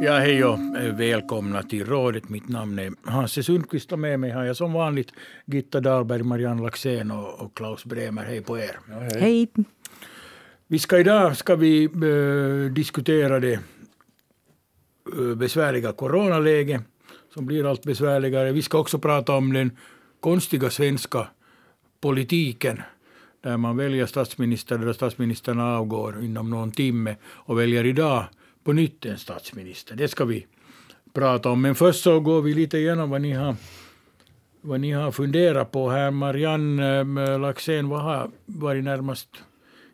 Ja, hej och välkomna till rådet. Mitt namn är Hasse Sundqvist och med mig har jag som vanligt Gitta Dahlberg, Marianne Laxén och, och Klaus Bremer. Hej på er. Ja, hej. hej. Vi ska idag ska vi uh, diskutera det uh, besvärliga coronaläget som blir allt besvärligare. Vi ska också prata om den konstiga svenska politiken man väljer statsminister där statsministern avgår inom någon timme och väljer idag på nytt en statsminister. Det ska vi prata om. Men först så går vi lite igenom vad ni har, vad ni har funderat på här. Marianne äh, Laxén, vad har varit närmast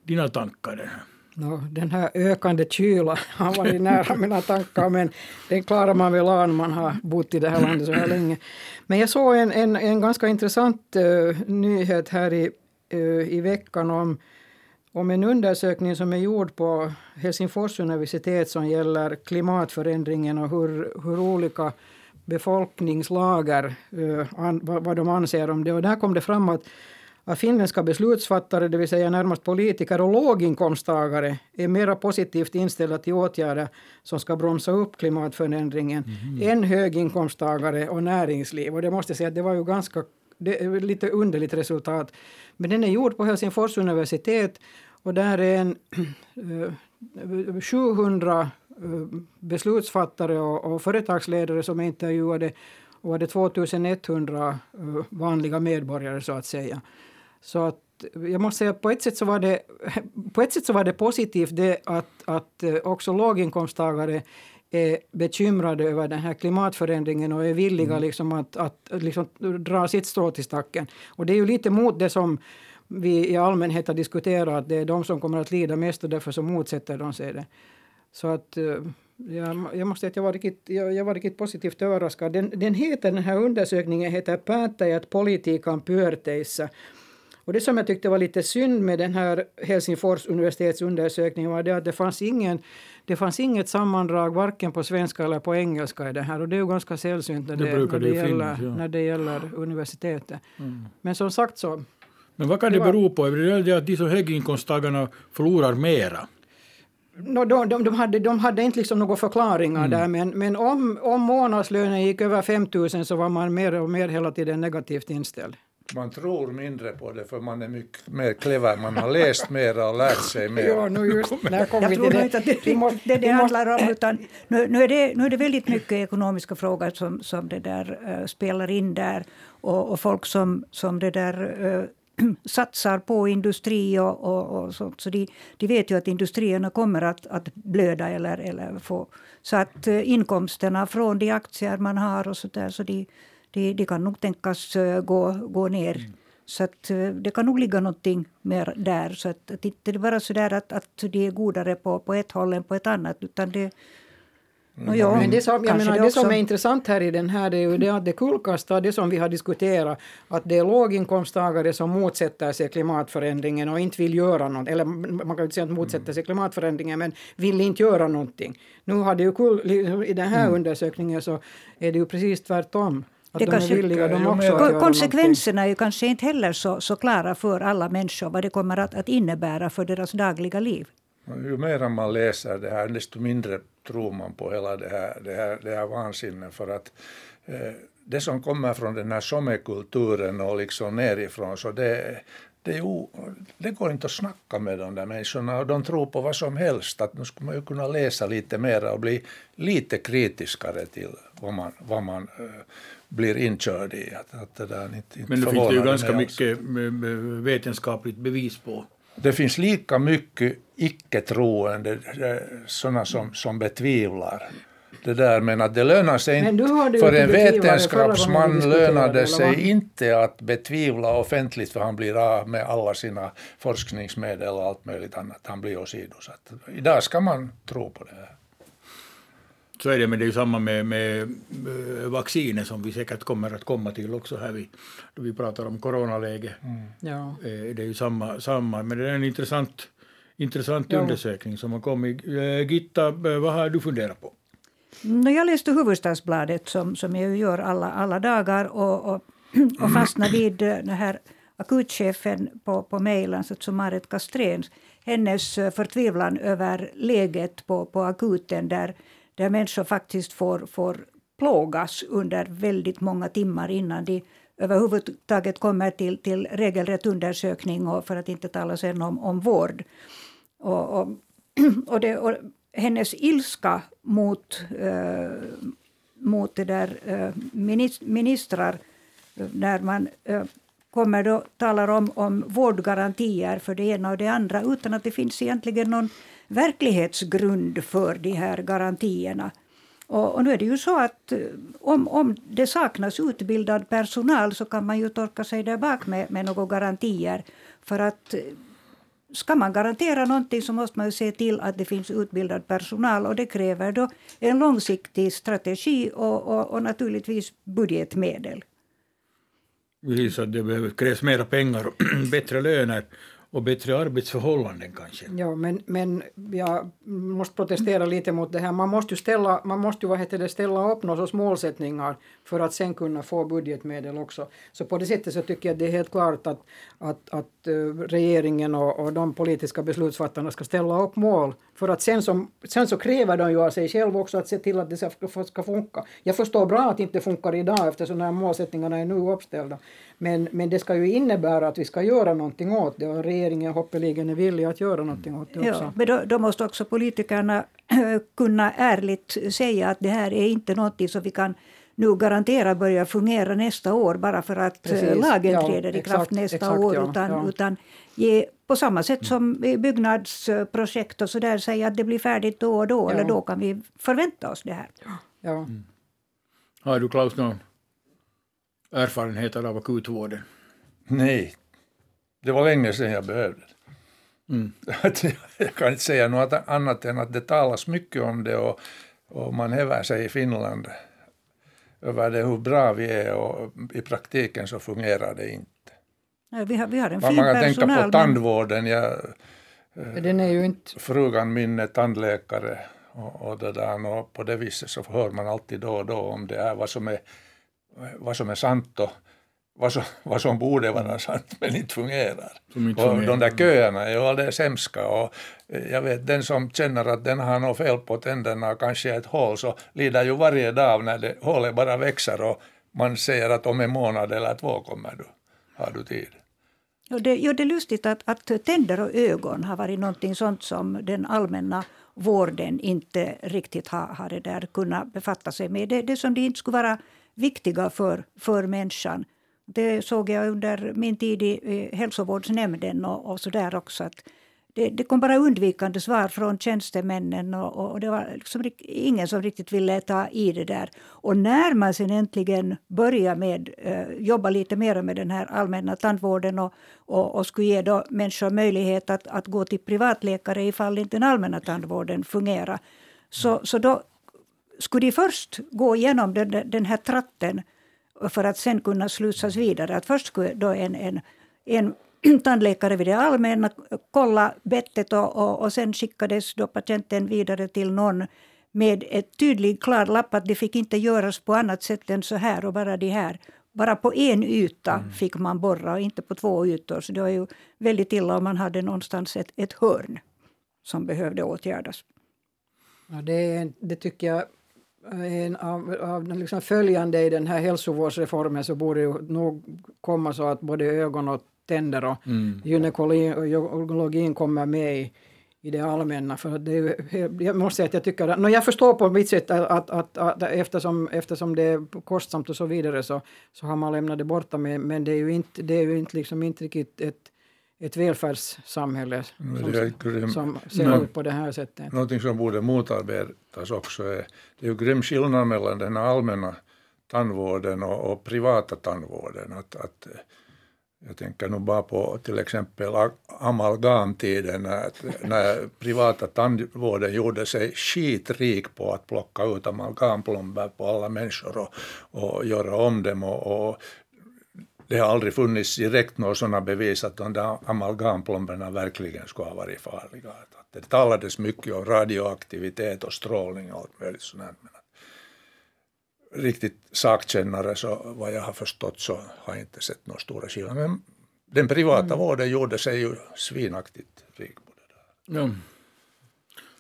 dina tankar? Den här? No, den här ökande kylan har varit nära mina tankar men den klarar man väl av när man har bott i det här landet så här länge. Men jag såg en, en, en ganska intressant uh, nyhet här i, i veckan om om en undersökning som är gjord på Helsingfors universitet som gäller klimatförändringen och hur, hur olika befolkningslager, an, vad, de anser om det. Och där kom det fram att, att finländska beslutsfattare, det vill säga närmast politiker och låginkomsttagare, är mer positivt inställda till åtgärder som ska bromsa upp klimatförändringen mm. än höginkomsttagare och näringsliv. Och det måste jag säga att det var ju ganska det är lite underligt resultat. Men den är gjord på Helsingfors universitet och där är en eh, eh, 700 eh, beslutsfattare och, och företagsledare som är intervjuade och var det 2100 vanliga medborgare så att säga. Så att jag måste säga på ett sätt så var det, på ett sätt så var det positivt det att, att också låginkomsttagare är bekymrade över den här klimatförändringen och är villiga mm. liksom att, att liksom dra sitt strå till stacken. Och det är ju lite mot det som vi i allmänhet har diskuterat, att det är de som kommer att lida mest och därför så motsätter de sig det. Så att eh, jag, jag måste säga att jag var riktigt, jag, jag var riktigt positivt överraskad. Den, den heter, den här undersökningen heter Päättäjät politiikan pyörteissä. Och det som jag tyckte var lite synd med den här Helsingfors universitetsundersökningen var det att det fanns ingen det fanns inget sammandrag varken på svenska eller på engelska i det här och det är ju ganska sällsynt när det, det, när det, gäller, finnas, ja. när det gäller universitetet. Mm. Men som sagt så... Men vad kan det, det bero på? Är det att de som höginkomsttagarna förlorar mera? No, de, de, de, hade, de hade inte liksom några förklaringar mm. där, men, men om, om månadslönen gick över 5 000 så var man mer och mer hela tiden negativt inställd man tror mindre på det för man är mycket mer clever, man har läst mer och lärt sig mer. ja, nu just, när kom jag tror det. inte att det är det det handlar om, utan nu, nu, är det, nu är det väldigt mycket ekonomiska frågor som, som det där uh, spelar in där och, och folk som, som det där uh, satsar på industri och, och, och sånt. Så de, de vet ju att industrierna kommer att, att blöda eller, eller få... Så att uh, inkomsterna från de aktier man har och så där, så de, de, de kan nog tänkas eh, gå, gå ner. Mm. Så att eh, det kan nog ligga någonting mer där. Så att, att inte det bara så där att, att de är godare på, på ett håll än på ett annat. Utan det, Mm. Ja, men det som, jag menar, det, också... som är intressant här i den här det är ju det att det kullkastar det som vi har diskuterat, att det är låginkomsttagare som motsätter sig klimatförändringen och inte vill göra något, eller man kan inte säga att motsätter sig klimatförändringen, men vill inte göra någonting. Nu har det ju kull, i den här mm. undersökningen så är det ju precis tvärtom. Det de kanske, de Konsekvenserna är ju kanske inte heller så, så klara för alla människor vad det kommer att, att innebära för deras dagliga liv. Ju mer man läser det här, desto mindre tror man på hela det här, det här, det här vansinnet. För att eh, det som kommer från den här somekulturen och liksom nerifrån, så det, det, är det går inte att snacka med de där människorna och de tror på vad som helst. Att nu skulle man ju kunna läsa lite mer och bli lite kritiskare till vad man, vad man uh, blir inkörd i. Att, att det där inte, inte Men det finns det ju ganska mycket vetenskapligt bevis på. Det finns lika mycket icke-troende, eh, sådana som, som betvivlar det där, men att det lönar sig inte. För en vetenskapsman lönar det sig inte att betvivla offentligt för han blir av med alla sina forskningsmedel och allt möjligt annat. Han blir åsidosatt. Idag ska man tro på det här. Så är det, men det är ju samma med, med vacciner som vi säkert kommer att komma till också här vi, då vi pratar om coronaläge. Mm. Ja. Eh, det är ju samma, samma, men det är en intressant, intressant ja. undersökning som har kommit. Eh, Gitta, eh, vad har du funderat på? Jag läste Hufvudstadsbladet som, som jag gör alla, alla dagar och, och, och fastnade vid den här akutchefen på, på mejlen, alltså Marit Kastrén, hennes förtvivlan över läget på, på akuten där, där människor faktiskt får, får plågas under väldigt många timmar innan de överhuvudtaget kommer till, till regelrätt undersökning och för att inte tala sen om, om vård. Och, och, och, det, och hennes ilska mot, äh, mot det där, äh, ministrar eh, när man äh, kommer då talar om, om vårdgarantier för det ena och det andra utan att det finns egentligen någon verklighetsgrund för de här garantierna. Och, och, nu är det ju så att eh, om, om det saknas utbildad personal så kan man ju torka sig där bak med, med några garantier. För att eh, ska man garantera någonting så måste man ju se till att det finns utbildad personal och det kräver då en långsiktig strategi och, och, och naturligtvis budgetmedel. Precis, att det krävs mera pengar och bättre löner och bättre arbetsförhållanden kanske. Ja, men, men jag måste protestera lite mot det här. Man måste ju, ställa, man måste ju vad heter det, ställa upp några sorts målsättningar för att sen kunna få budgetmedel också. Så på det sättet så tycker jag det är helt klart att, att, att uh, regeringen och, och de politiska beslutsfattarna ska ställa upp mål för att sen, som, sen så kräver de ju av sig själva också att se till att det ska, ska funka. Jag förstår bra att det inte funkar idag eftersom de här målsättningarna är nu uppställda. Men, men det ska ju innebära att vi ska göra någonting åt det och regeringen hoppeligen är villig att göra någonting åt det också. Ja, men då, då måste också politikerna kunna ärligt säga att det här är inte någonting som vi kan nu garantera börjar fungera nästa år bara för att Precis. Eh, lagen ja, träder i kraft exakt, nästa exakt, år. Ja, utan, ja. utan ge, på samma sätt som byggnadsprojekt och så där säga att det blir färdigt då och då eller då kan vi förvänta oss det här. Ja. Mm. Har du Klaus någon erfarenheter av akutvården? Nej, det var länge sedan jag behövde mm. Jag kan inte säga något annat än att det talas mycket om det och, och man häver sig i Finland över det hur bra vi är och i praktiken så fungerar det inte. Ja, vi, har, vi har en fin man kan tänka på tandvården. Jag, eh, Den är ju inte... Frugan min är tandläkare och, och, det där, och på det viset så hör man alltid då och då om det är vad som är, vad som är sant och vad som, vad som borde vara sant men inte fungerar. Inte och de där köerna är ju alldeles hemska och jag vet den som känner att den har något fel på tänderna och kanske ett hål så lider ju varje dag när det, hålet bara växer och man säger att om en månad eller två kommer du, har du tid. Jo, det, jo, det är lustigt att, att tänder och ögon har varit någonting sånt som den allmänna vården inte riktigt har, har det där kunnat befatta sig med. Det, det som de inte skulle vara viktiga för, för människan. Det såg jag under min tid i hälsovårdsnämnden och, och så där också. Att det, det kom bara undvikande svar från tjänstemännen och, och det var liksom ingen som riktigt ville ta i det där. Och när man sen äntligen började med, eh, jobba lite mer med den här allmänna tandvården och, och, och skulle ge då människor möjlighet att, att gå till privatläkare ifall inte den allmänna tandvården fungerar. Så, så då skulle de först gå igenom den, den här tratten för att sen kunna slussas vidare. Att först skulle då en, en, en tandläkare vid det allmänna kolla bettet och, och, och sen skickades då patienten vidare till någon med ett tydligt klar lapp att det fick inte göras på annat sätt än så här och bara det här. Bara på en yta mm. fick man borra och inte på två ytor. Så det var ju väldigt illa om man hade någonstans ett, ett hörn som behövde åtgärdas. Ja, det, det tycker jag en av, av liksom följande i den här hälsovårdsreformen så borde ju nog komma så att både ögon och tänder och mm. gynekologin kommer med i, i det allmänna. För det är, jag måste säga att jag tycker... No, jag förstår på mitt sätt att, att, att, att, eftersom, eftersom det är kostsamt och så vidare så, så har man lämnat det borta. Men, men det är ju inte, det är ju inte, liksom inte riktigt ett, ett välfärdssamhälle som, som ser ut på det här sättet. Någonting som borde motarbetas också är, det är ju grym skillnad mellan den allmänna tandvården och, och privata tandvården. Att, att jag tänker nu bara på till exempel amalgamtiden när, när privata tandvården gjorde sig skitrik på att plocka ut amalgamplomber på alla människor och, och göra om dem. Och, och det har aldrig funnits direkt några sådana bevis att de där amalgamplomberna verkligen skulle ha varit farliga. Att det talades mycket om radioaktivitet och strålning och allt möjligt sådant. Men riktigt sakkännare så vad jag har förstått så har jag inte sett några stora skillnader. Men den privata mm. vården gjorde sig ju svinaktigt rik på det där. Ja.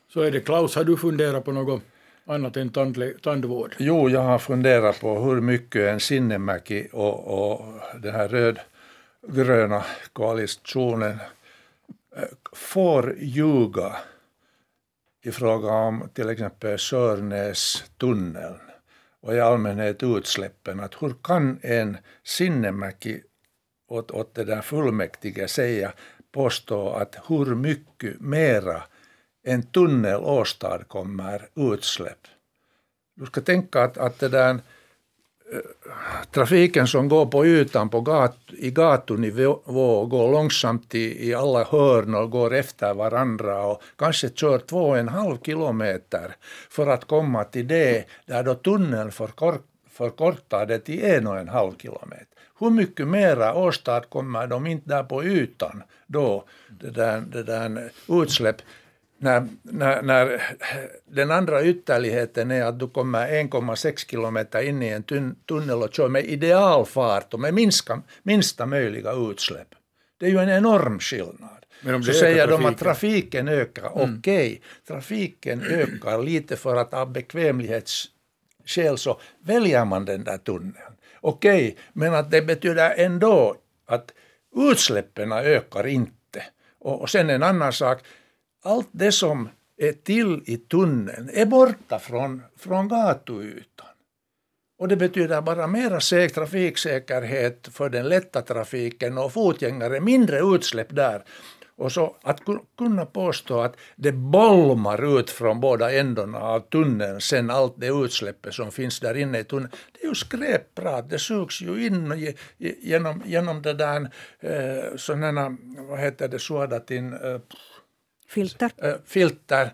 Så är det. Klaus, har du funderat på något annat än tandvård? Jo, jag har funderat på hur mycket en Sinnemäki och, och den här rödgröna koalitionen eh, får ljuga i fråga om till exempel Sörnästunneln och i allmänhet utsläppen. Att hur kan en Sinnemäki åt, åt det där fullmäktige säga, påstå att hur mycket mera en tunnel åstadkommer utsläpp. Du ska tänka att, att det där, eh, trafiken som går på ytan på gat, i gatunivå går långsamt i, i alla hörn och går efter varandra och kanske kör två och en halv kilometer för att komma till det där då tunneln förkor, förkortar det till en och en halv kilometer. Hur mycket mera åstadkommer de inte där på ytan då, det där, det där utsläpp när, när, när den andra ytterligheten är att du kommer 1,6 kilometer in i en tunnel och kör med idealfart och med minsta, minsta möjliga utsläpp. Det är ju en enorm skillnad. Så säger de att trafiken ökar. Mm. Okej, okay, trafiken ökar lite för att av bekvämlighetsskäl så väljer man den där tunneln. Okej, okay, men att det betyder ändå att utsläppen ökar inte. Och, och sen en annan sak, allt det som är till i tunneln är borta från, från gatuytan. Och det betyder bara mera trafiksäkerhet för den lätta trafiken och fotgängare, mindre utsläpp där. Och så att kunna påstå att det bolmar ut från båda ändarna av tunneln sen allt det utsläppet som finns där inne i tunneln. Det är ju skräpprat, det sugs ju in genom, genom det där eh, sådana, vad heter det, suodatin, eh, filter. Äh, filter.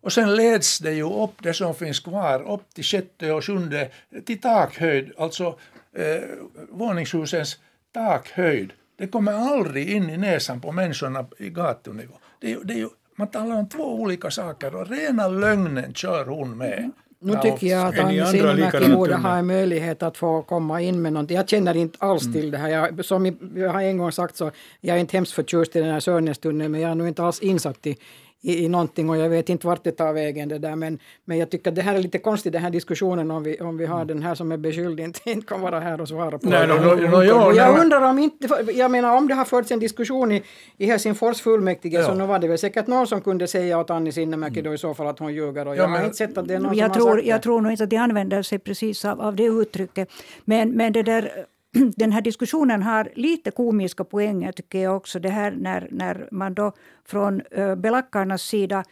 Och sen leds det ju upp, det som finns kvar, upp till sjätte och sjunde, till takhöjd, alltså eh, våningshusens takhöjd. Det kommer aldrig in i näsan på människorna i gatunivå. Det är, det är ju, man talar om två olika saker och rena lögnen kör hon med. Mm. Nu tycker jag att Ann Sinnemäki borde ha en möjlighet att få komma in med någonting. Jag känner inte alls mm. till det här. Jag, som jag har en gång sagt så jag är inte hemskt förtjust i den här Sörnästunneln men jag är nog inte alls insatt i, i, i någonting och jag vet inte vart det tar vägen det där. Men, men jag tycker att det här är lite konstigt den här diskussionen om vi, om vi har den här som är beskylld inte, inte kan vara här och svara på. Nej, no, no, no, ja, jag undrar om inte, jag menar om det har förts en diskussion i, i Helsingfors fullmäktige ja. så nu var det väl säkert någon som kunde säga åt Anni Sinnemäki då i så fall att hon ljuger och jag ja, har inte sett att det är någon jag som tror, har sagt Jag tror nog inte att de använder sig precis av, av det uttrycket. Men, men det där den här diskussionen har lite komiska poänger tycker jag också. Det här när, när man då från uh, belackarnas sida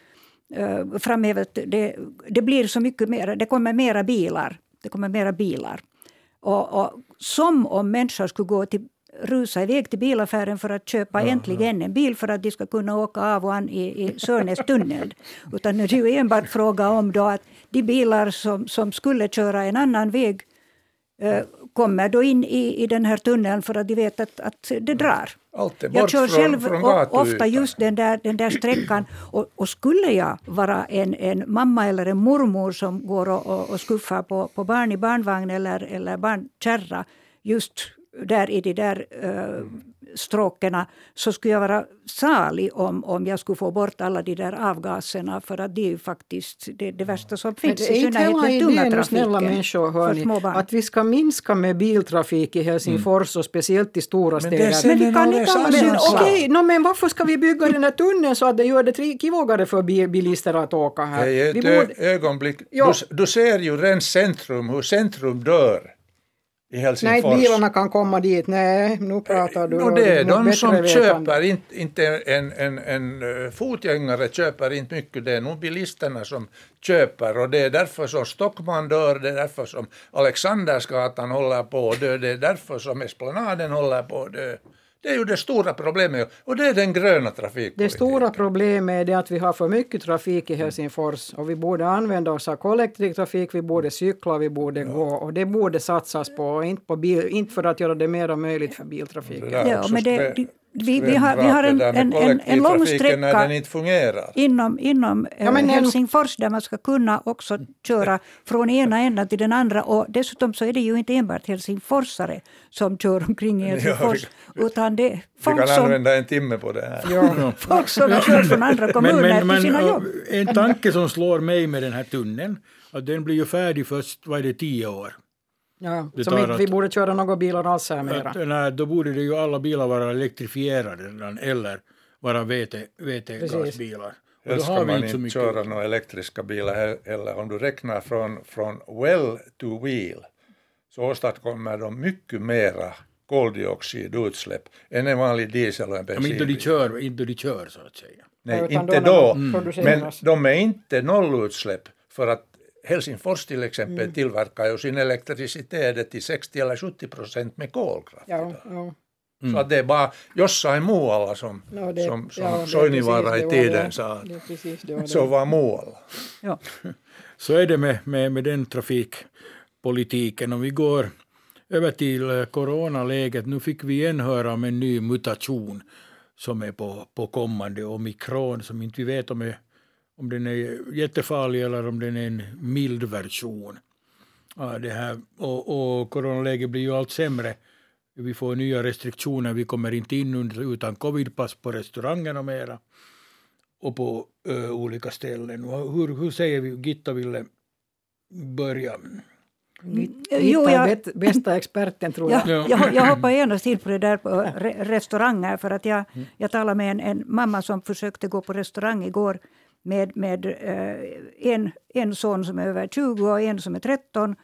uh, framhäver att det, det blir så mycket mer, det kommer mera bilar. Det kommer mera bilar. Och, och som om människor skulle gå till rusa iväg till bilaffären för att köpa ja, äntligen en bil för att de ska kunna åka av och an i, i Sörnästunneln. Utan det är ju enbart fråga om då att de bilar som, som skulle köra en annan väg eh, kommer då in i, i den här tunneln för att de vet att, att det drar. Allt är jag kör från, själv från ofta just den där, den där sträckan. Och, och, skulle jag vara en, en mamma eller en mormor som går och, och, och skuffar på, på barn i barnvagn eller, eller barnkärra just där i de där uh, stråken så skulle jag vara salig om, om jag skulle få bort alla de där avgaserna för att det är ju faktiskt det, det värsta som finns. Men det är inte hela idén, snälla människor, hörni, att vi ska minska med biltrafik i Helsingfors mm. och speciellt i stora men städer. Men vi kan inte men, okej, no, men varför ska vi bygga den här tunneln så att det gör det kivågare för bilister att åka här? Det är ett borde... ögonblick. Du, du ser ju rent centrum, hur centrum dör i Helsingfors. Nej, bilarna kan komma dit. Nej, nu pratar du. No, det är de som köper, inte, inte en, en, en fotgängare köper inte mycket, det är nog bilisterna som köper och det är därför som Stockman dör, det är därför som Alexandersgatan håller på att dö, det är därför som Esplanaden håller på att dö. Det är ju det stora problemet och det är den gröna trafikpolitiken. Det stora problemet är det att vi har för mycket trafik i Helsingfors och vi borde använda oss av kollektivtrafik, vi borde cykla, vi borde ja. gå och det borde satsas på, inte, på bil, inte för att göra det mer möjligt för biltrafiken. Ja, men det, vi, vi, har, vi har en, en, en, en lång sträcka när den inte fungerar. inom, inom ja, men Helsingfors där man ska kunna också köra från ena änden till den andra. Och dessutom så är det ju inte enbart helsingforsare som kör omkring i Helsingfors. Ja, utan det folk vi kan som, använda en timme på det här. Ja. folk som kör från andra kommuner men, men, till sina jobb. En tanke som slår mig med den här tunneln, att den blir ju färdig först, vad är det, tio år. Ja, det som inte vi borde köra några bilar alls här mera. Att, nej, då borde det ju alla bilar vara elektrifierade eller vara vete, vetegasbilar. Helst ska man inte köra några elektriska bilar heller. Om du räknar från, från well to wheel så åstadkommer de mycket mera koldioxidutsläpp än en vanlig diesel och en bensinbil. Inte de kör, inte de kör så att säga. Nej, ja, inte då, då mm. men de är inte nollutsläpp för att Helsingfors till exempel mm. tillverkar ju sin elektricitet till 60 eller 70 procent med kolkraft. Ja, ja. Mm. Så att det är bara jossain muualla som, no, det, som, som ja, Soininvaara i tiden sa. Så var muualla. Ja. Så är det med, med, med den trafikpolitiken. Om vi går över till eh, coronaläget. Nu fick vi igen höra om en ny mutation som är på, på kommande, omikron, som inte vi vet om är om den är jättefarlig eller om den är en mild version. Ja, det här, och, och coronaläget blir ju allt sämre. Vi får nya restriktioner, vi kommer inte in utan covidpass på restaurangerna mera och på ö, olika ställen. Hur, hur säger vi, Gitta ville börja? Gitta är bästa experten tror jag. Ja, jag, jag hoppar genast in på det där på restauranger för att jag, jag talade med en, en mamma som försökte gå på restaurang igår med, med eh, en, en son som är över 20 och en som är 13.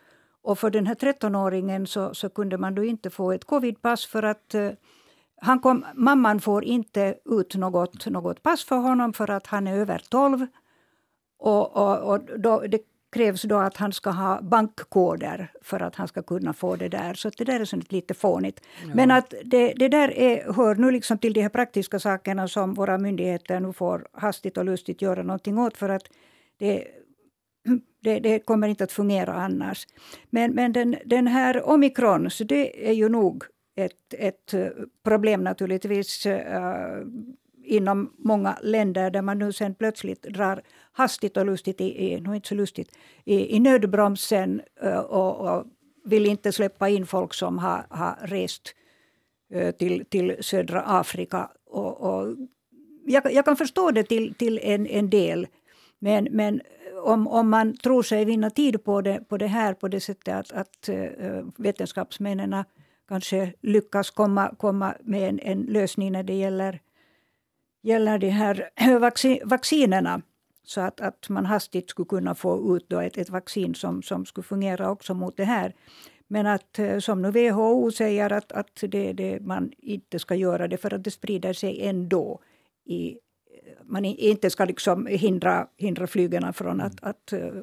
Och för den här 13-åringen så, så kunde man då inte få ett covidpass för att eh, han kom, mamman får inte ut något, något pass för honom för att han är över 12. Och, och, och då, det krävs då att han ska ha bankkoder för att han ska kunna få det där. Så det där är sånt lite fånigt. Ja. Men att det, det där är, hör nu liksom till de här praktiska sakerna som våra myndigheter nu får hastigt och lustigt göra någonting åt för att det, det, det kommer inte att fungera annars. Men, men den, den här omikron, så det är ju nog ett, ett problem naturligtvis uh, inom många länder där man nu sen plötsligt drar hastigt och lustigt, i, i, inte så lustigt, i, i nödbromsen eh, och, och, vill inte släppa in folk som har, har rest eh, till, till södra Afrika. Och, och jag, jag, kan förstå det till, till en, en del. Men, men om, om man tror sig vinna tid på det, på det här på det sättet att, att eh, vetenskapsmännen kanske lyckas komma, komma med en, en lösning när det gäller gäller de här vaccinerna. Så att, att man hastigt skulle kunna få ut ett, ett vaccin som, som skulle fungera också mot det här. Men att eh, som nu WHO säger att, att det, det, man inte ska göra det för att det sprider sig ändå. I, man inte ska liksom hindra, hindra flygen från att, att uh,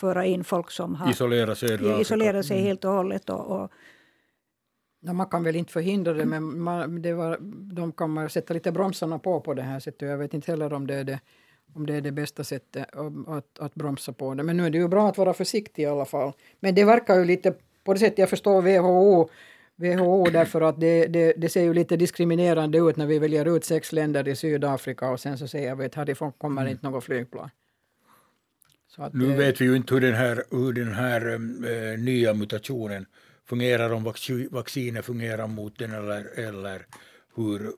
föra in folk som har isolerat sig, isolera sig mm. helt och hållet. Och, och No, man kan väl inte förhindra det, men man, det var, de kommer sätta lite bromsarna på på det här sättet. Jag vet inte heller om det är det, om det, är det bästa sättet att, att bromsa på det. Men nu är det ju bra att vara försiktig i alla fall. Men det verkar ju lite, på det sättet jag förstår WHO, WHO därför att det, det, det ser ju lite diskriminerande ut när vi väljer ut sex länder i Sydafrika och sen så säger vi att härifrån kommer mm. inte något flygplan. nu vet vi ju inte hur den här, hur den här äh, nya mutationen fungerar, om vaccinet fungerar mot den eller, eller hur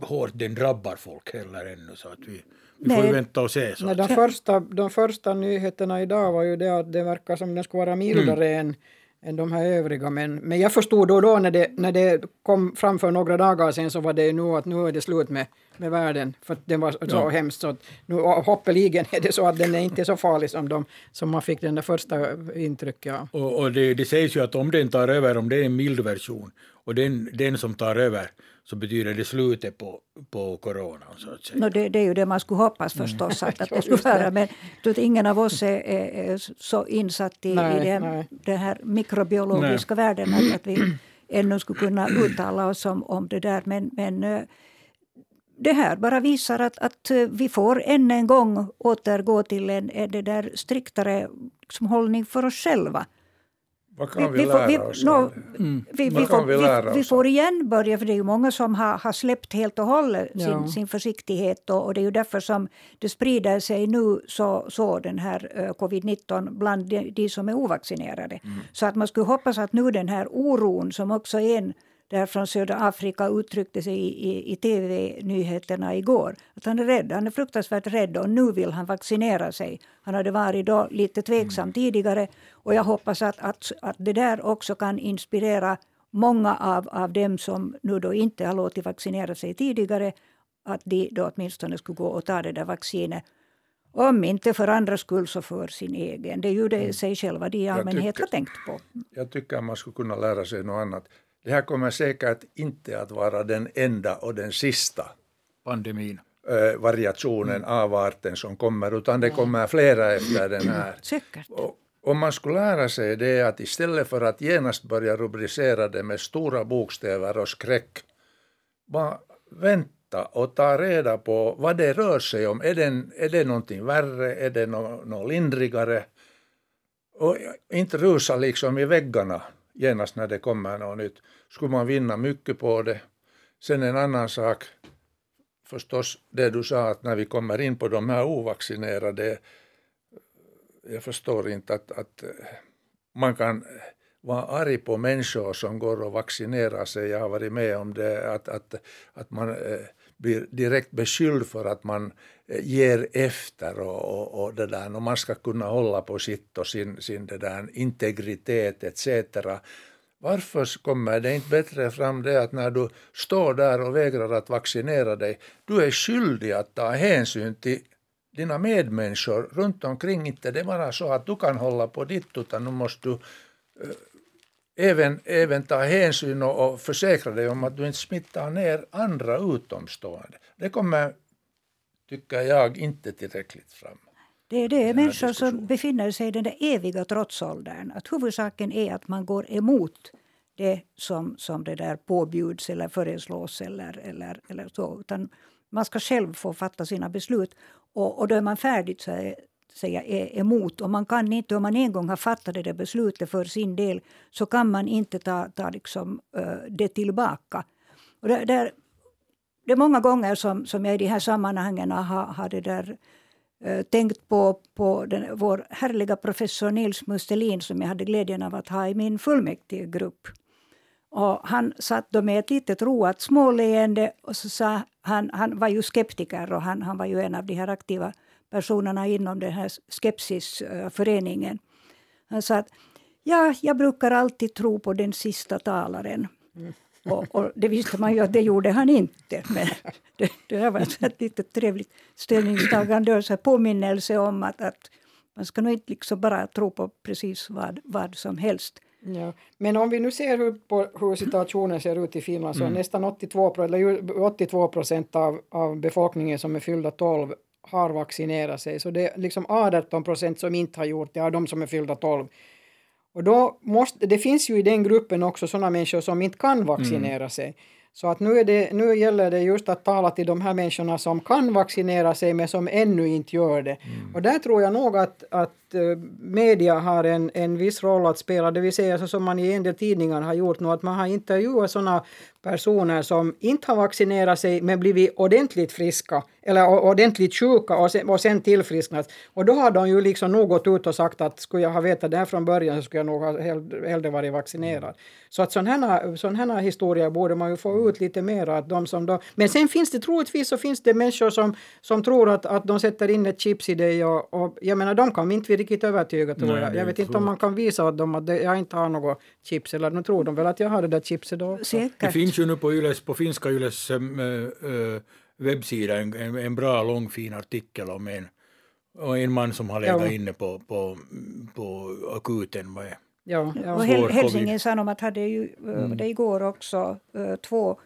hårt den drabbar folk heller ännu. Så att vi, vi får ju vänta och se. Så Nej, de, första, de första nyheterna idag var ju det att det verkar som den ska vara mildare mm. än, än de här övriga. Men, men jag förstod då, då när, det, när det kom fram för några dagar sedan så var det nu att nu är det slut med, med världen. För att den var så ja. hemskt. Så nu, hoppeligen är det så att den är inte så farlig som, de, som man fick den där första intrycket av. Och, och det, det sägs ju att om den tar över, om det är en mild version, och den, den som tar över så betyder det slutet på, på coronan. Så att säga. No, det, det är ju det man skulle hoppas mm. förstås att, att det skulle vara. Men ingen av oss är, är så insatt i, nej, i det, det, här mikrobiologiska nej. världen att, att vi ännu skulle kunna uttala oss om, om det där. Men, men eh, det här bara visar att, att vi får än en gång återgå till en, en det där striktare liksom, hållning för oss själva. Vad kan vi, vi, lära vi, oss? No, mm. vi, vi, får, vi, vi, får igen börja, för det är ju många som har, har släppt helt och hållet ja. sin, sin försiktighet och, och, det är ju därför som det sprider sig nu så, så den här uh, covid-19 bland de, de, som är ovaccinerade. Mm. Så att man skulle hoppas att nu den här oron som också är en där från södra Afrika uttryckte sig i, i, i tv-nyheterna igår. Att han är rädd, han är fruktansvärt rädd och nu vill han vaccinera sig. Han hade varit då lite tveksam mm. tidigare och jag hoppas att, att, att det där också kan inspirera många av, av dem som nu då inte har låtit vaccinera sig tidigare att de då åtminstone skulle gå och ta det där vaccinet om inte för andras skull så för sin egen. Det är ju det mm. sig själva de i allmänhet har tänkt på. Jag tycker man skulle kunna lära sig något annat. Det här kommer säkert inte att vara den enda och den sista pandemin variationen, mm. avarten som kommer, utan det kommer flera efter den här. Säkert. Och om man skulle lära sig det att istället för att genast börja rubricera det med stora bokstäver och skräck, bara vänta och ta reda på vad det rör sig om. Är det, är det någonting värre? Är det något, något lindrigare? Och inte rusa liksom i väggarna genast när det kommer något nytt. Skulle man vinna mycket på det. Sen en annan sak, förstås det du sa att när vi kommer in på de här ovaccinerade, jag förstår inte att, att eh, man kan eh, vara arg på människor som går och vaccinerar sig. Jag har varit med om det, att, att, att man eh, blir direkt beskylld för att man eh, ger efter och, och, och det där, och man ska kunna hålla på sitt och sin, sin det där integritet etc. Varför kommer det inte bättre fram det att när du står där och vägrar att vaccinera dig, du är skyldig att ta hänsyn till dina medmänniskor runt omkring. Inte det bara så att du kan hålla på ditt, utan nu måste du eh, även, även ta hänsyn och, och försäkra dig om att du inte smittar ner andra utomstående. Det kommer, tycker jag, inte tillräckligt fram. Det är det människor som befinner sig i den där eviga trotsåldern. Att huvudsaken är att man går emot det som, som det där påbjuds eller föreslås eller, eller, eller så. Utan man ska själv få fatta sina beslut. Och, och då är man färdig så är, säga är emot. Och man kan inte, om man en gång har fattat det där beslutet för sin del så kan man inte ta, ta liksom, eh, det tillbaka. Och det, där, det är många gånger som, som jag i de här sammanhangen har, har det där, eh, tänkt på, på den, vår härliga professor Nils Mustelin som jag hade glädjen av att ha i min fullmäktigegrupp. Och han satt då med ett litet roat småleende och så sa han, han var ju skeptiker och han, han var ju en av de här aktiva personerna inom den här skepsisföreningen. Han sa att ja, jag brukar alltid tro på den sista talaren. Mm. Och, och, det visste man ju att det gjorde han inte. Men det, det var ett litet trevligt ställningstagande och så påminnelse om att, att man ska nog inte liksom bara tro på precis vad, vad som helst. Ja. Men om vi nu ser hur, på, hur situationen ser ut i Finland så är mm. nästan 82, eller 82 procent av, av befolkningen som är fyllda 12 har vaccinerat sig. Så det är liksom 18 procent som inte har gjort det, av de som är fyllda 12. Och då måste, det finns ju i den gruppen också sådana människor som inte kan vaccinera mm. sig. Så att nu, är det, nu gäller det just att tala till de här människorna som kan vaccinera sig men som ännu inte gör det. Mm. Och där tror jag nog att, att eh, media har en, en viss roll att spela, det vill säga så som man i en del tidningar har gjort nu, att man har intervjuat sådana personer som inte har vaccinerat sig men blivit ordentligt friska eller ordentligt sjuka och sen, och sen tillfrisknat. Och då har de ju liksom nog gått ut och sagt att skulle jag ha vetat det här från början så skulle jag nog ha hellre varit vaccinerad. Så att sådana här, sån här historier borde man ju få ut lite mer. Att de som då, men sen finns det troligtvis så finns det människor som, som tror att, att de sätter in ett chips i dig och, och jag menar de kan vi inte riktigt övertyga tror Nej, jag. Jag vet inte om man kan visa åt dem att jag inte har något chips eller nu tror de väl att jag har det där chipset då. Säkert. Finns ju nu på, Yles, på finska Yles äh, äh, webbsida en, en, en, bra lång fin artikel om en, en man som har legat ja. inne på, på, på akuten med Ja, ja. Och Hel Helsingin Sanomat hade ju mm. det igår också två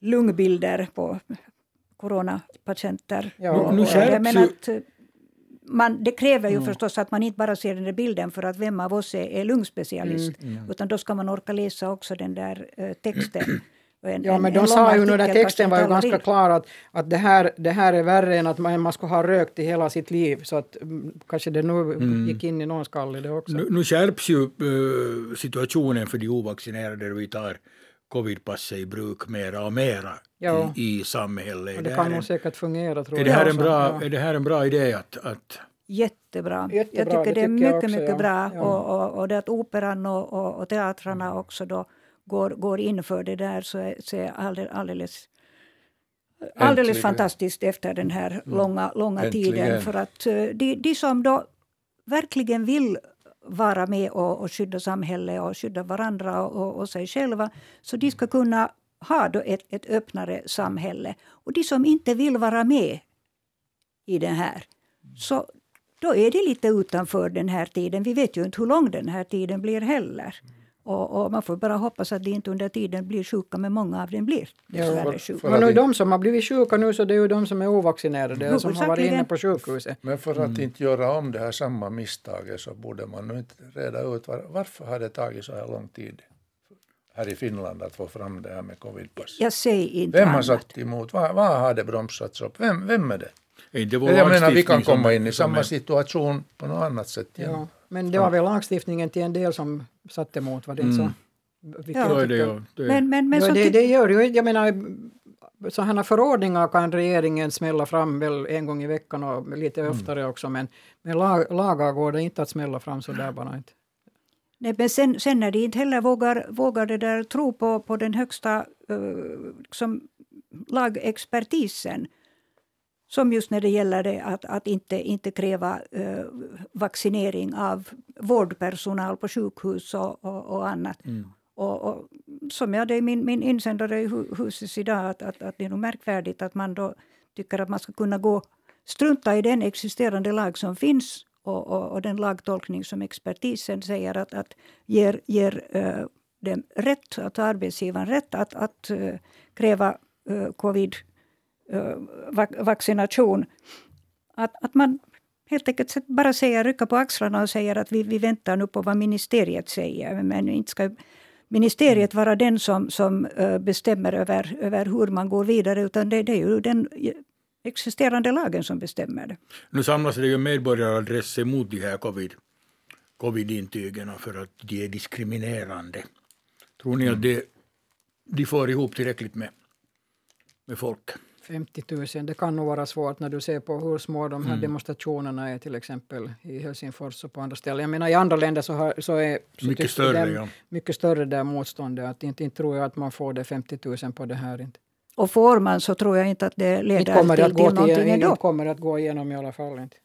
lungbilder på coronapatienter. Ja. Och, nu och, att, man, det kräver ju mm. förstås att man inte bara ser den där bilden för att vem av oss är, är lungspecialist. Mm. Mm. Utan då ska man orka läsa också den där uh, texten. En, ja, men de sa ju nu, den texten var ju ganska klar att, att det, här, det här är värre än att man, man ska ha rökt i hela sitt liv. Så att mm, kanske det nu mm. gick in i någon skalle det också. Nu, nu skärps ju uh, situationen för de ovaccinerade vi tar covidpasset i bruk mera och mera ja. i, i samhället. Och det, det kan nog säkert fungera tror är det här En bra, ja. Är det här en bra idé att, att Jättebra. Jättebra. Jag tycker det, det är mycket, också, mycket ja. bra. Ja. Och, och, och det att operan och, och, och teatrarna också då går, går in för det där så är, så är alldeles, alldeles, alldeles fantastiskt efter den här mm. långa, långa tiden. För att eh, de, de som då verkligen vill vara med och, och skydda samhället och skydda varandra och, och sig själva, så de ska kunna ha då ett, ett öppnare samhälle. Och de som inte vill vara med i det här, så då är det lite utanför den här tiden. Vi vet ju inte hur lång den här tiden blir heller. Och, och, man får bara hoppas att de inte under tiden blir sjuka, men många av dem blir dessvärre sjuka. Men nu, de som har blivit sjuka nu så det är ju de som är ovaccinerade och som har varit inne på sjukhuset. Men för att mm. inte göra om det här samma misstaget så borde man nu inte reda ut var, varför har det tagit så här lång tid här i Finland att få fram det här med covidpass. Jag säger inte Vem har satt emot? Vad, vad har det bromsats upp? Vem, vem är det? Det jag menar, vi kan komma in i samma situation på något annat sätt. Ja, men det var väl lagstiftningen till en del som satte emot, var det inte mm. så? Ja. Det, ja, det. Men, men, men ja, det, det gör ju, jag menar, sådana förordningar kan regeringen smälla fram väl en gång i veckan och lite mm. oftare också, men med lag, lagar går det inte att smälla fram så där bara inte. Nej, men sen, sen när de inte heller vågar, vågar det där tro på, på den högsta uh, liksom, lagexpertisen som just när det gäller det att, att inte, inte kräva uh, vaccinering av vårdpersonal på sjukhus och, och, och annat. Mm. Och, och, som jag hade i min, min insändare i huset idag, att, att, att det är nog märkvärdigt att man då tycker att man ska kunna gå strunta i den existerande lag som finns och, och, och den lagtolkning som expertisen säger att, att ger, ger uh, dem rätt, att arbetsgivaren rätt att, att uh, kräva uh, covid Eh, vaccination. Att, att man helt enkelt bara säger, rycka på axlarna och säger att vi, vi väntar nu på vad ministeriet säger. Men inte ska ministeriet vara den som, som bestämmer över, över hur man går vidare, utan det, det är ju den existerande lagen som bestämmer det. Nu samlas det ju medborgaradresser mot de här covid, covid-intygen för att de är diskriminerande. Tror ni att det, de får ihop tillräckligt med, med folk? 50 000, det kan nog vara svårt när du ser på hur små de här mm. demonstrationerna är till exempel i Helsingfors och på andra ställen. Jag menar i andra länder så, har, så är så mycket, större, ja. mycket större där motståndet. Att inte, inte tror jag att man får det 50 000 på det här. Inte. Och får man så tror jag inte att det leder kommer till, att gå till någonting ändå. Inte kommer att gå igenom i alla fall. Inte.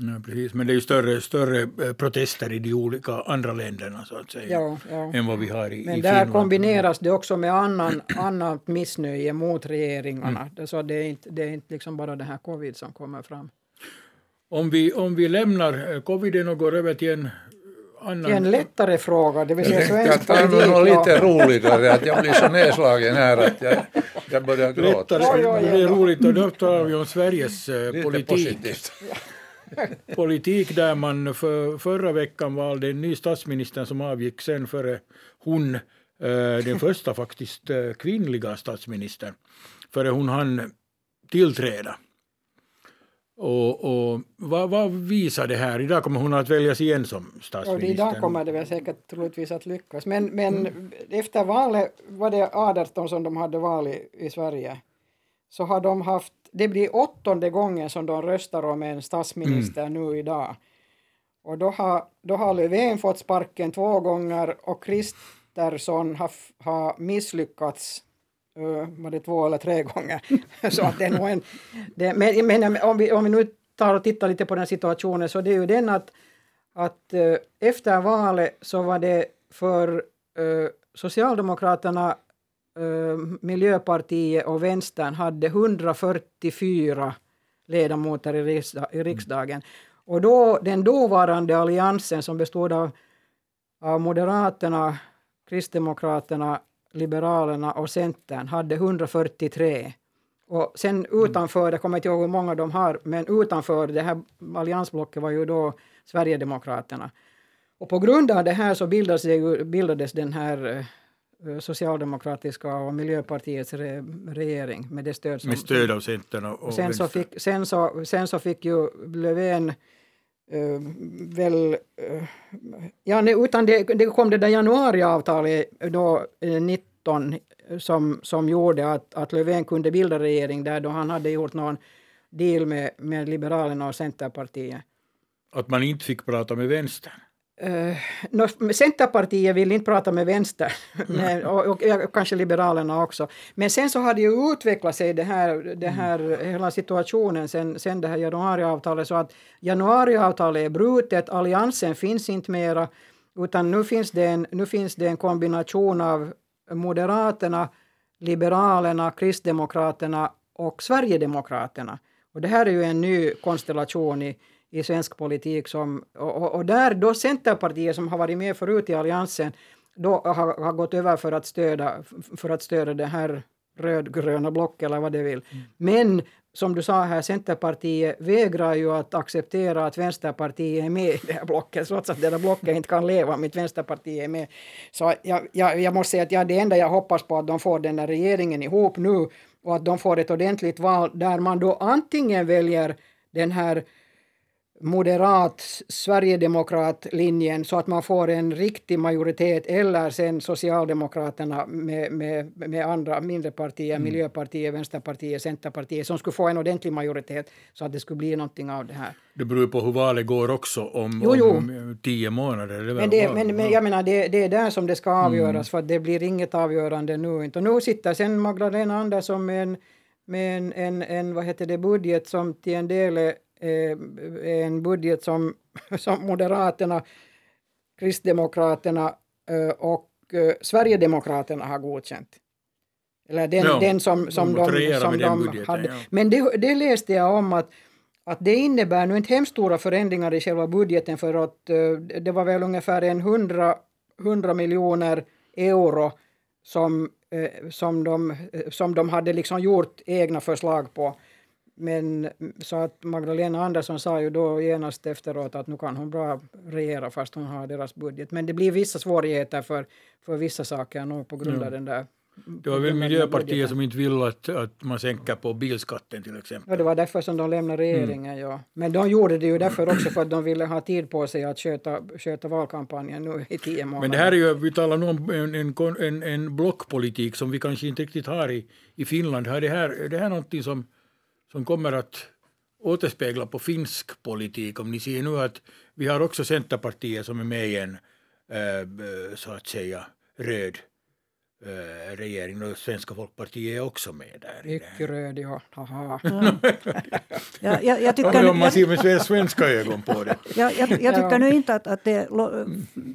Ja, precis. Men det är ju större, större eh, protester i de olika andra länderna så att säga, ja, ja. än vad vi har i, Men i där Finland. kombineras det också med annan, annat missnöje mot regeringarna. Mm. Så det är inte, det är inte liksom bara det här covid som kommer fram. Om vi, om vi lämnar eh, coviden och går över till en annan... En lättare fråga, det vill säga svensk politik. Jag något lite roligare, att jag blir så nedslagen här att jag, jag börjar gråta. Lättare, det är roligt och då talar vi om Sveriges politik. Positivt. politik där man för, förra veckan valde en ny statsminister som avgick sen före hon, eh, den första faktiskt eh, kvinnliga statsministern, före hon hann tillträda. Och, och vad, vad, visar det här? Idag kommer hon att väljas igen som statsminister. Och idag kommer det väl säkert troligtvis att lyckas. Men, men mm. efter valet var det 18 som de hade val i, i Sverige. Så har de haft det blir åttonde gången som de röstar om en statsminister mm. nu idag. Och då har, då har Löfven fått sparken två gånger och Kristersson har, har misslyckats uh, var det två eller tre gånger. så att det är nog en, det, men, men om, vi, om vi nu tar och tittar lite på den situationen så det är ju den att, att uh, efter valet så var det för uh, Socialdemokraterna Miljöpartiet och Vänstern hade 144 ledamöter i, riksdag, i riksdagen. Och då, den dåvarande alliansen som bestod av, av Moderaterna, Kristdemokraterna, Liberalerna och Centern hade 143. Och sen utanför, jag kommer inte ihåg hur många de har, men utanför det här alliansblocket var ju då Sverigedemokraterna. Och på grund av det här så bildades, bildades den här eh, socialdemokratiska och Miljöpartiets re, regering med det stöd som... Med stöd av Centern och, och sen, så fick, sen, så, sen så fick ju Löfven uh, väl... Uh, ja, utan det, det kom det där januariavtalet då, uh, 19 som, som gjorde att, att Löfven kunde bilda regering där då han hade gjort någon deal med, med Liberalerna och Centerpartiet. Att man inte fick prata med vänstern? Uh, no, Centerpartiet vill inte prata med vänster, men, och, och, och, kanske Liberalerna också. Men sen så har det ju utvecklat sig det här, det här mm. hela situationen sen, sen det här januariavtalet så att januariavtalet är brutet, alliansen finns inte mera utan nu finns det en, nu finns det en kombination av Moderaterna, Liberalerna, Kristdemokraterna och Sverigedemokraterna. Och det här är ju en ny konstellation i, i svensk politik. Som, och, och där då Centerpartiet som har varit med förut i alliansen då har, har gått över för att stödja, för att stödja det här rödgröna blocket eller vad det vill. Mm. Men som du sa här, Centerpartiet vägrar ju att acceptera att Vänsterpartiet är med i det här blocket, trots att det där blocket inte kan leva om inte Vänsterpartiet är med. Så jag, jag, jag måste säga att ja, det enda jag hoppas på att de får den där regeringen ihop nu och att de får ett ordentligt val där man då antingen väljer den här moderat Sverigedemokrat-linjen så att man får en riktig majoritet eller sen Socialdemokraterna med, med, med andra mindre partier, mm. Miljöpartiet, Vänsterpartiet, Centerpartiet som skulle få en ordentlig majoritet så att det skulle bli någonting av det här. Det beror på hur valet går också om, jo, jo. om tio månader. Det men, det, men, men jag menar det, det är där som det ska avgöras mm. för det blir inget avgörande nu inte. Och nu sitter sen Magdalena Andersson med en, med en, en, en vad heter det, budget som till en del är en budget som, som Moderaterna, Kristdemokraterna eh, och eh, Sverigedemokraterna har godkänt. Eller den, ja, den som, som de, som de budgeten, hade. Ja. Men det, det läste jag om att, att det innebär nu inte hemskt stora förändringar i själva budgeten för att det var väl ungefär en 100, 100 miljoner euro som, som, de, som de hade liksom gjort egna förslag på. Men så att Magdalena Andersson sa ju då genast efteråt att nu kan hon bra regera fast hon har deras budget. Men det blir vissa svårigheter för, för vissa saker nu på grund av den där det var väl Miljöpartiet som inte vill att, att man sänker på bilskatten till exempel. Ja, det var därför som de lämnade regeringen, mm. ja. Men de gjorde det ju därför också för att de ville ha tid på sig att sköta, sköta valkampanjen nu i tio månader. Men det här är ju, vi talar nu om en, en, en, en blockpolitik som vi kanske inte riktigt har i, i Finland. Är det här, är det här någonting som som kommer att återspegla på finsk politik. Om ni ser nu att vi har också Centerpartiet som är med i en äh, så att säga röd äh, regering och Svenska folkpartiet är också med där. Mycket röd, ja. Haha. ja, jag, jag tycker, om man ser med svenska ögon på det. Ja, jag, jag tycker ja. nu inte att, att det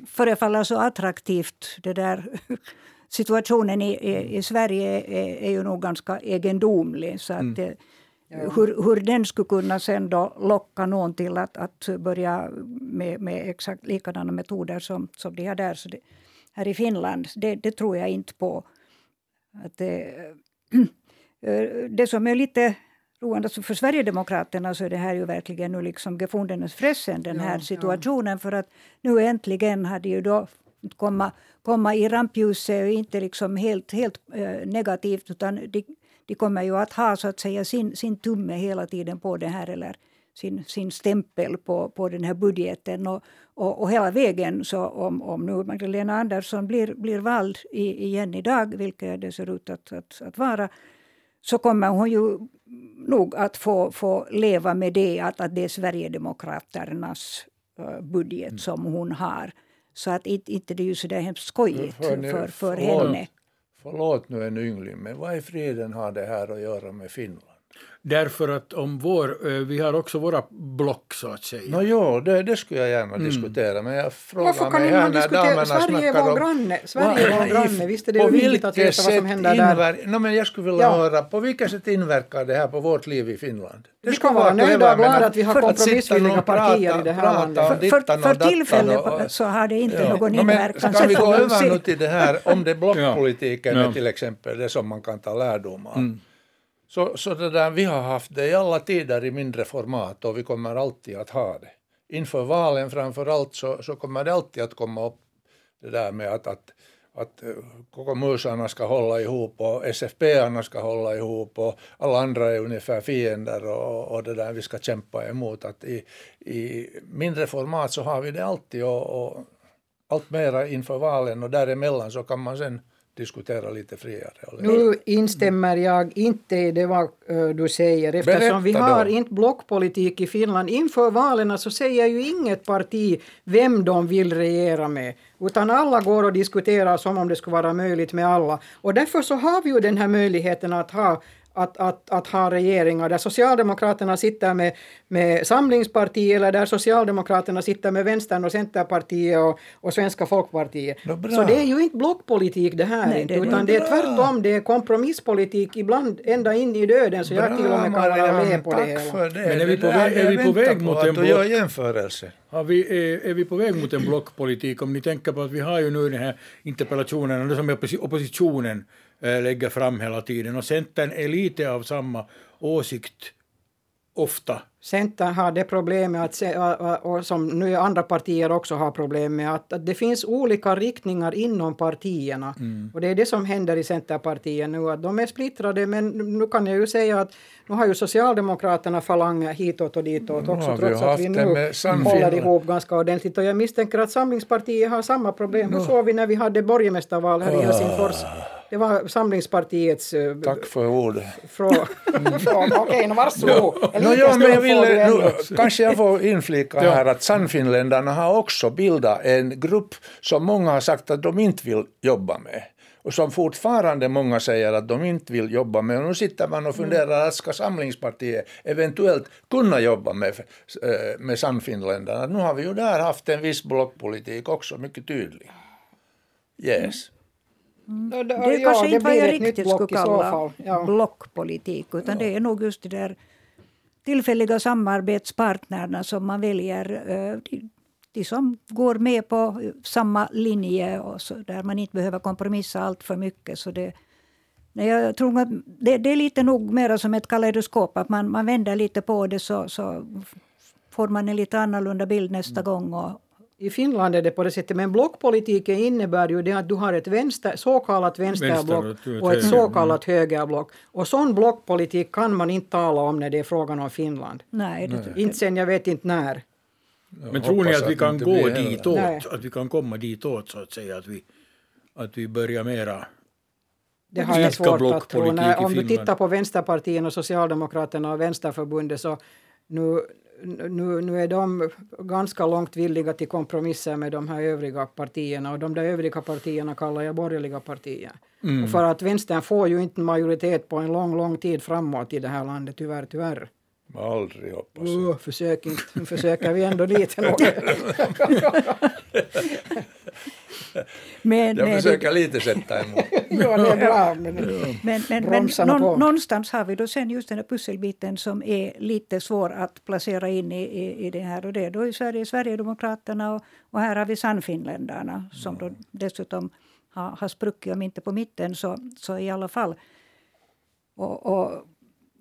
förefaller så attraktivt det där situationen i, i, i Sverige är, är ju nog ganska egendomlig. Så att mm. Hur, hur den skulle kunna sen då locka någon till att, att börja med, med exakt likadana metoder som, som de har där. Så det, här i Finland, det, det, tror jag inte på. Att det, det som är lite roande för Sverigedemokraterna så är det här ju verkligen nu liksom gefundenes fressen, den här ja, situationen. Ja. För att nu äntligen hade ju då komma, komma i rampljuset och inte liksom helt, helt äh, negativt utan de, de kommer ju att ha så att säga sin, sin tumme hela tiden på det här eller sin, sin stämpel på, på den här budgeten. Och, och, och hela vägen, så om, om nu Magdalena Andersson blir, blir vald i, igen idag, vilket det ser ut att, att, att vara, så kommer hon ju nog att få, få leva med det att, att det är Sverigedemokraternas uh, budget mm. som hon har. Så att inte, det är ju så där hemskt skojigt för, för henne. Förlåt nu en yngling, men vad i friden har det här att göra med Finland? Därför att om vår, eh, vi har också våra block så att säga. No, jo, det, det skulle jag gärna mm. diskutera men jag frågar Varför kan mig här när damerna Sverige är vår granne, Sverige är vår granne, visst är det viktigt att veta vad som händer där. No, men jag skulle vilja ja. höra, på vilket sätt inverkar det här på vårt liv i Finland? Det vi ska vara nöjda och glada att vi har kompromissvilliga partier i det här landet. För, för, för tillfället så har det inte ja. någon inverkan. Ska vi gå över nu till det här, om det blockpolitiken är till exempel det som man kan ta lärdom av. Så, så det där, vi har haft det i alla tider i mindre format och vi kommer alltid att ha det. Inför valen framför allt så, så kommer det alltid att komma upp det där med att, att att eh, KK ska hålla ihop och SFP ska hålla ihop och alla andra är ungefär fiender och, och det där vi ska kämpa emot. Att i, I mindre format så har vi det alltid och, och allt mera inför valen och däremellan så kan man sen diskutera lite friare. Nu instämmer jag inte i det vad du säger eftersom Berätta vi har då. inte blockpolitik i Finland. Inför valen så säger ju inget parti vem de vill regera med utan alla går och diskuterar som om det skulle vara möjligt med alla. Och därför så har vi ju den här möjligheten att ha att, att, att ha regeringar där Socialdemokraterna sitter med, med Samlingspartiet eller där Socialdemokraterna sitter med Vänstern och Centerpartiet och, och Svenska Folkpartiet. Så det är ju inte blockpolitik det här, Nej, inte, det utan det är tvärtom, det är kompromisspolitik ibland ända in i döden så bra, jag till och med kan vara med på det hela. Det. Men är vi på, väg, är vi på väg mot en block... jämförelse. Har vi, är, är vi på väg mot en blockpolitik om ni tänker på att vi har ju nu den här interpellationen och det som är oppositionen lägger fram hela tiden. Och Centern är lite av samma åsikt ofta. Centern har det problemet, att se, och som nu andra partier också har problem med, att, att det finns olika riktningar inom partierna. Mm. Och det är det som händer i Centerpartiet nu, att de är splittrade, men nu kan jag ju säga att nu har ju Socialdemokraterna falanger hitåt och ditåt också, ja, trots att vi nu håller ihop ganska ordentligt. Och jag misstänker att Samlingspartiet har samma problem. Ja. Hur såg vi när vi hade borgmästarval här i Helsingfors? Det var Samlingspartiets... Uh, Tack för ordet. Fråga. Okej, okay, no, varsågod. Ja. No, ja, men jag ville, nu, kanske jag får inflika här att Sannfinländarna har också bildat en grupp som många har sagt att de inte vill jobba med och som fortfarande många säger att de inte vill jobba med. Och nu sitter man och funderar, att ska Samlingspartiet eventuellt kunna jobba med, eh, med Sannfinländarna? Nu har vi ju där haft en viss blockpolitik också, mycket tydlig. Yes. Mm. Det, det ja, kanske inte vad jag riktigt skulle kalla ja. blockpolitik, utan ja. det är nog just de där tillfälliga samarbetspartnerna som man väljer. Eh, de, de som går med på samma linje och så, där man inte behöver kompromissa allt för mycket. Så det, nej, jag tror att det, det är lite nog mer som ett kaleidoskop, att man, man vänder lite på det så, så får man en lite annorlunda bild nästa mm. gång och, i Finland är det på det sättet, men blockpolitiken innebär ju det att du har ett vänster, så kallat vänsterblock Vänster, och ett så kallat högerblock. Och sån blockpolitik kan man inte tala om när det är frågan om Finland. Nej, det inte sen jag vet inte när. Men tror ni att vi kan gå ditåt, att vi kan komma ditåt så att säga, att vi, att vi börjar mera det har jag svårt att tro. När, om du tittar på Vänsterpartiet och Socialdemokraterna och Vänsterförbundet så nu, nu, nu är de ganska långt villiga till kompromisser med de här övriga partierna och de där övriga partierna kallar jag borgerliga partier. Mm. för att vänstern får ju inte majoritet på en lång, lång tid framåt i det här landet, tyvärr, tyvärr. Aldrig hoppas jag. Uh, försök inte, nu försöker vi ändå dit. men, jag försöker det, lite sätta emot. ja, det är bra. Men, men, men, men någon, någonstans har vi då sen just den här pusselbiten som är lite svår att placera in i, i, i det här. Och det då är Sverige, Sverigedemokraterna och, och här har vi Sannfinländarna som då dessutom har, har spruckit, om inte på mitten så, så i alla fall. Och, och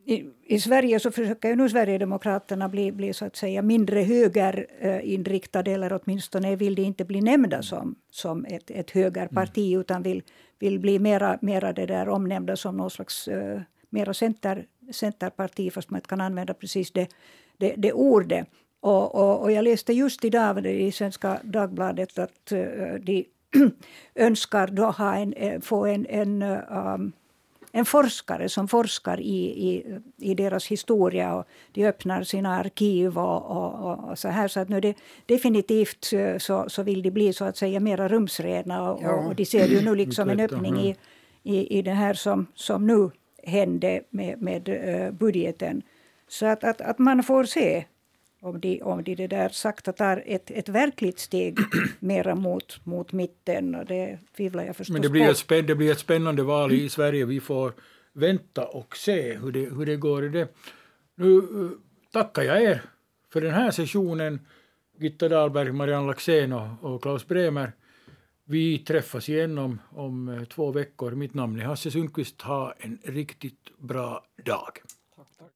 i, i, Sverige så försöker ju nu Sverigedemokraterna bli, bli så att säga mindre högerinriktade eller åtminstone vill de inte bli nämnda som, som ett, ett högerparti mm. utan vill, vill bli mera, mera det där omnämnda som någon slags uh, mera center, centerparti fast man inte kan använda precis det, det, det ordet. Och, och, och, jag läste just idag i Svenska Dagbladet att uh, de önskar då ha en, få en, en um, en forskare som forskar i, i, i deras historia. Och de öppnar sina arkiv och, och, och så här. Så att nu det, definitivt så, så vill de bli så att säga mera rumsrena. Och, ja. och de ser ju nu liksom en öppning i, i, i det här som, som nu hände med, med budgeten. Så att, att, att man får se om de, om de det där sakta tar ett, ett verkligt steg mera mot, mot mitten. Och det tvivlar jag förstås Men det blir, ett spänn, det blir ett spännande val i Sverige. Vi får vänta och se hur det, hur det går. Det. Nu uh, tackar jag er för den här sessionen. Gitta Dahlberg, Marianne Laxén och, och Klaus Bremer. Vi träffas igen om, om uh, två veckor. Mitt namn är Hasse Sundqvist. Ha en riktigt bra dag.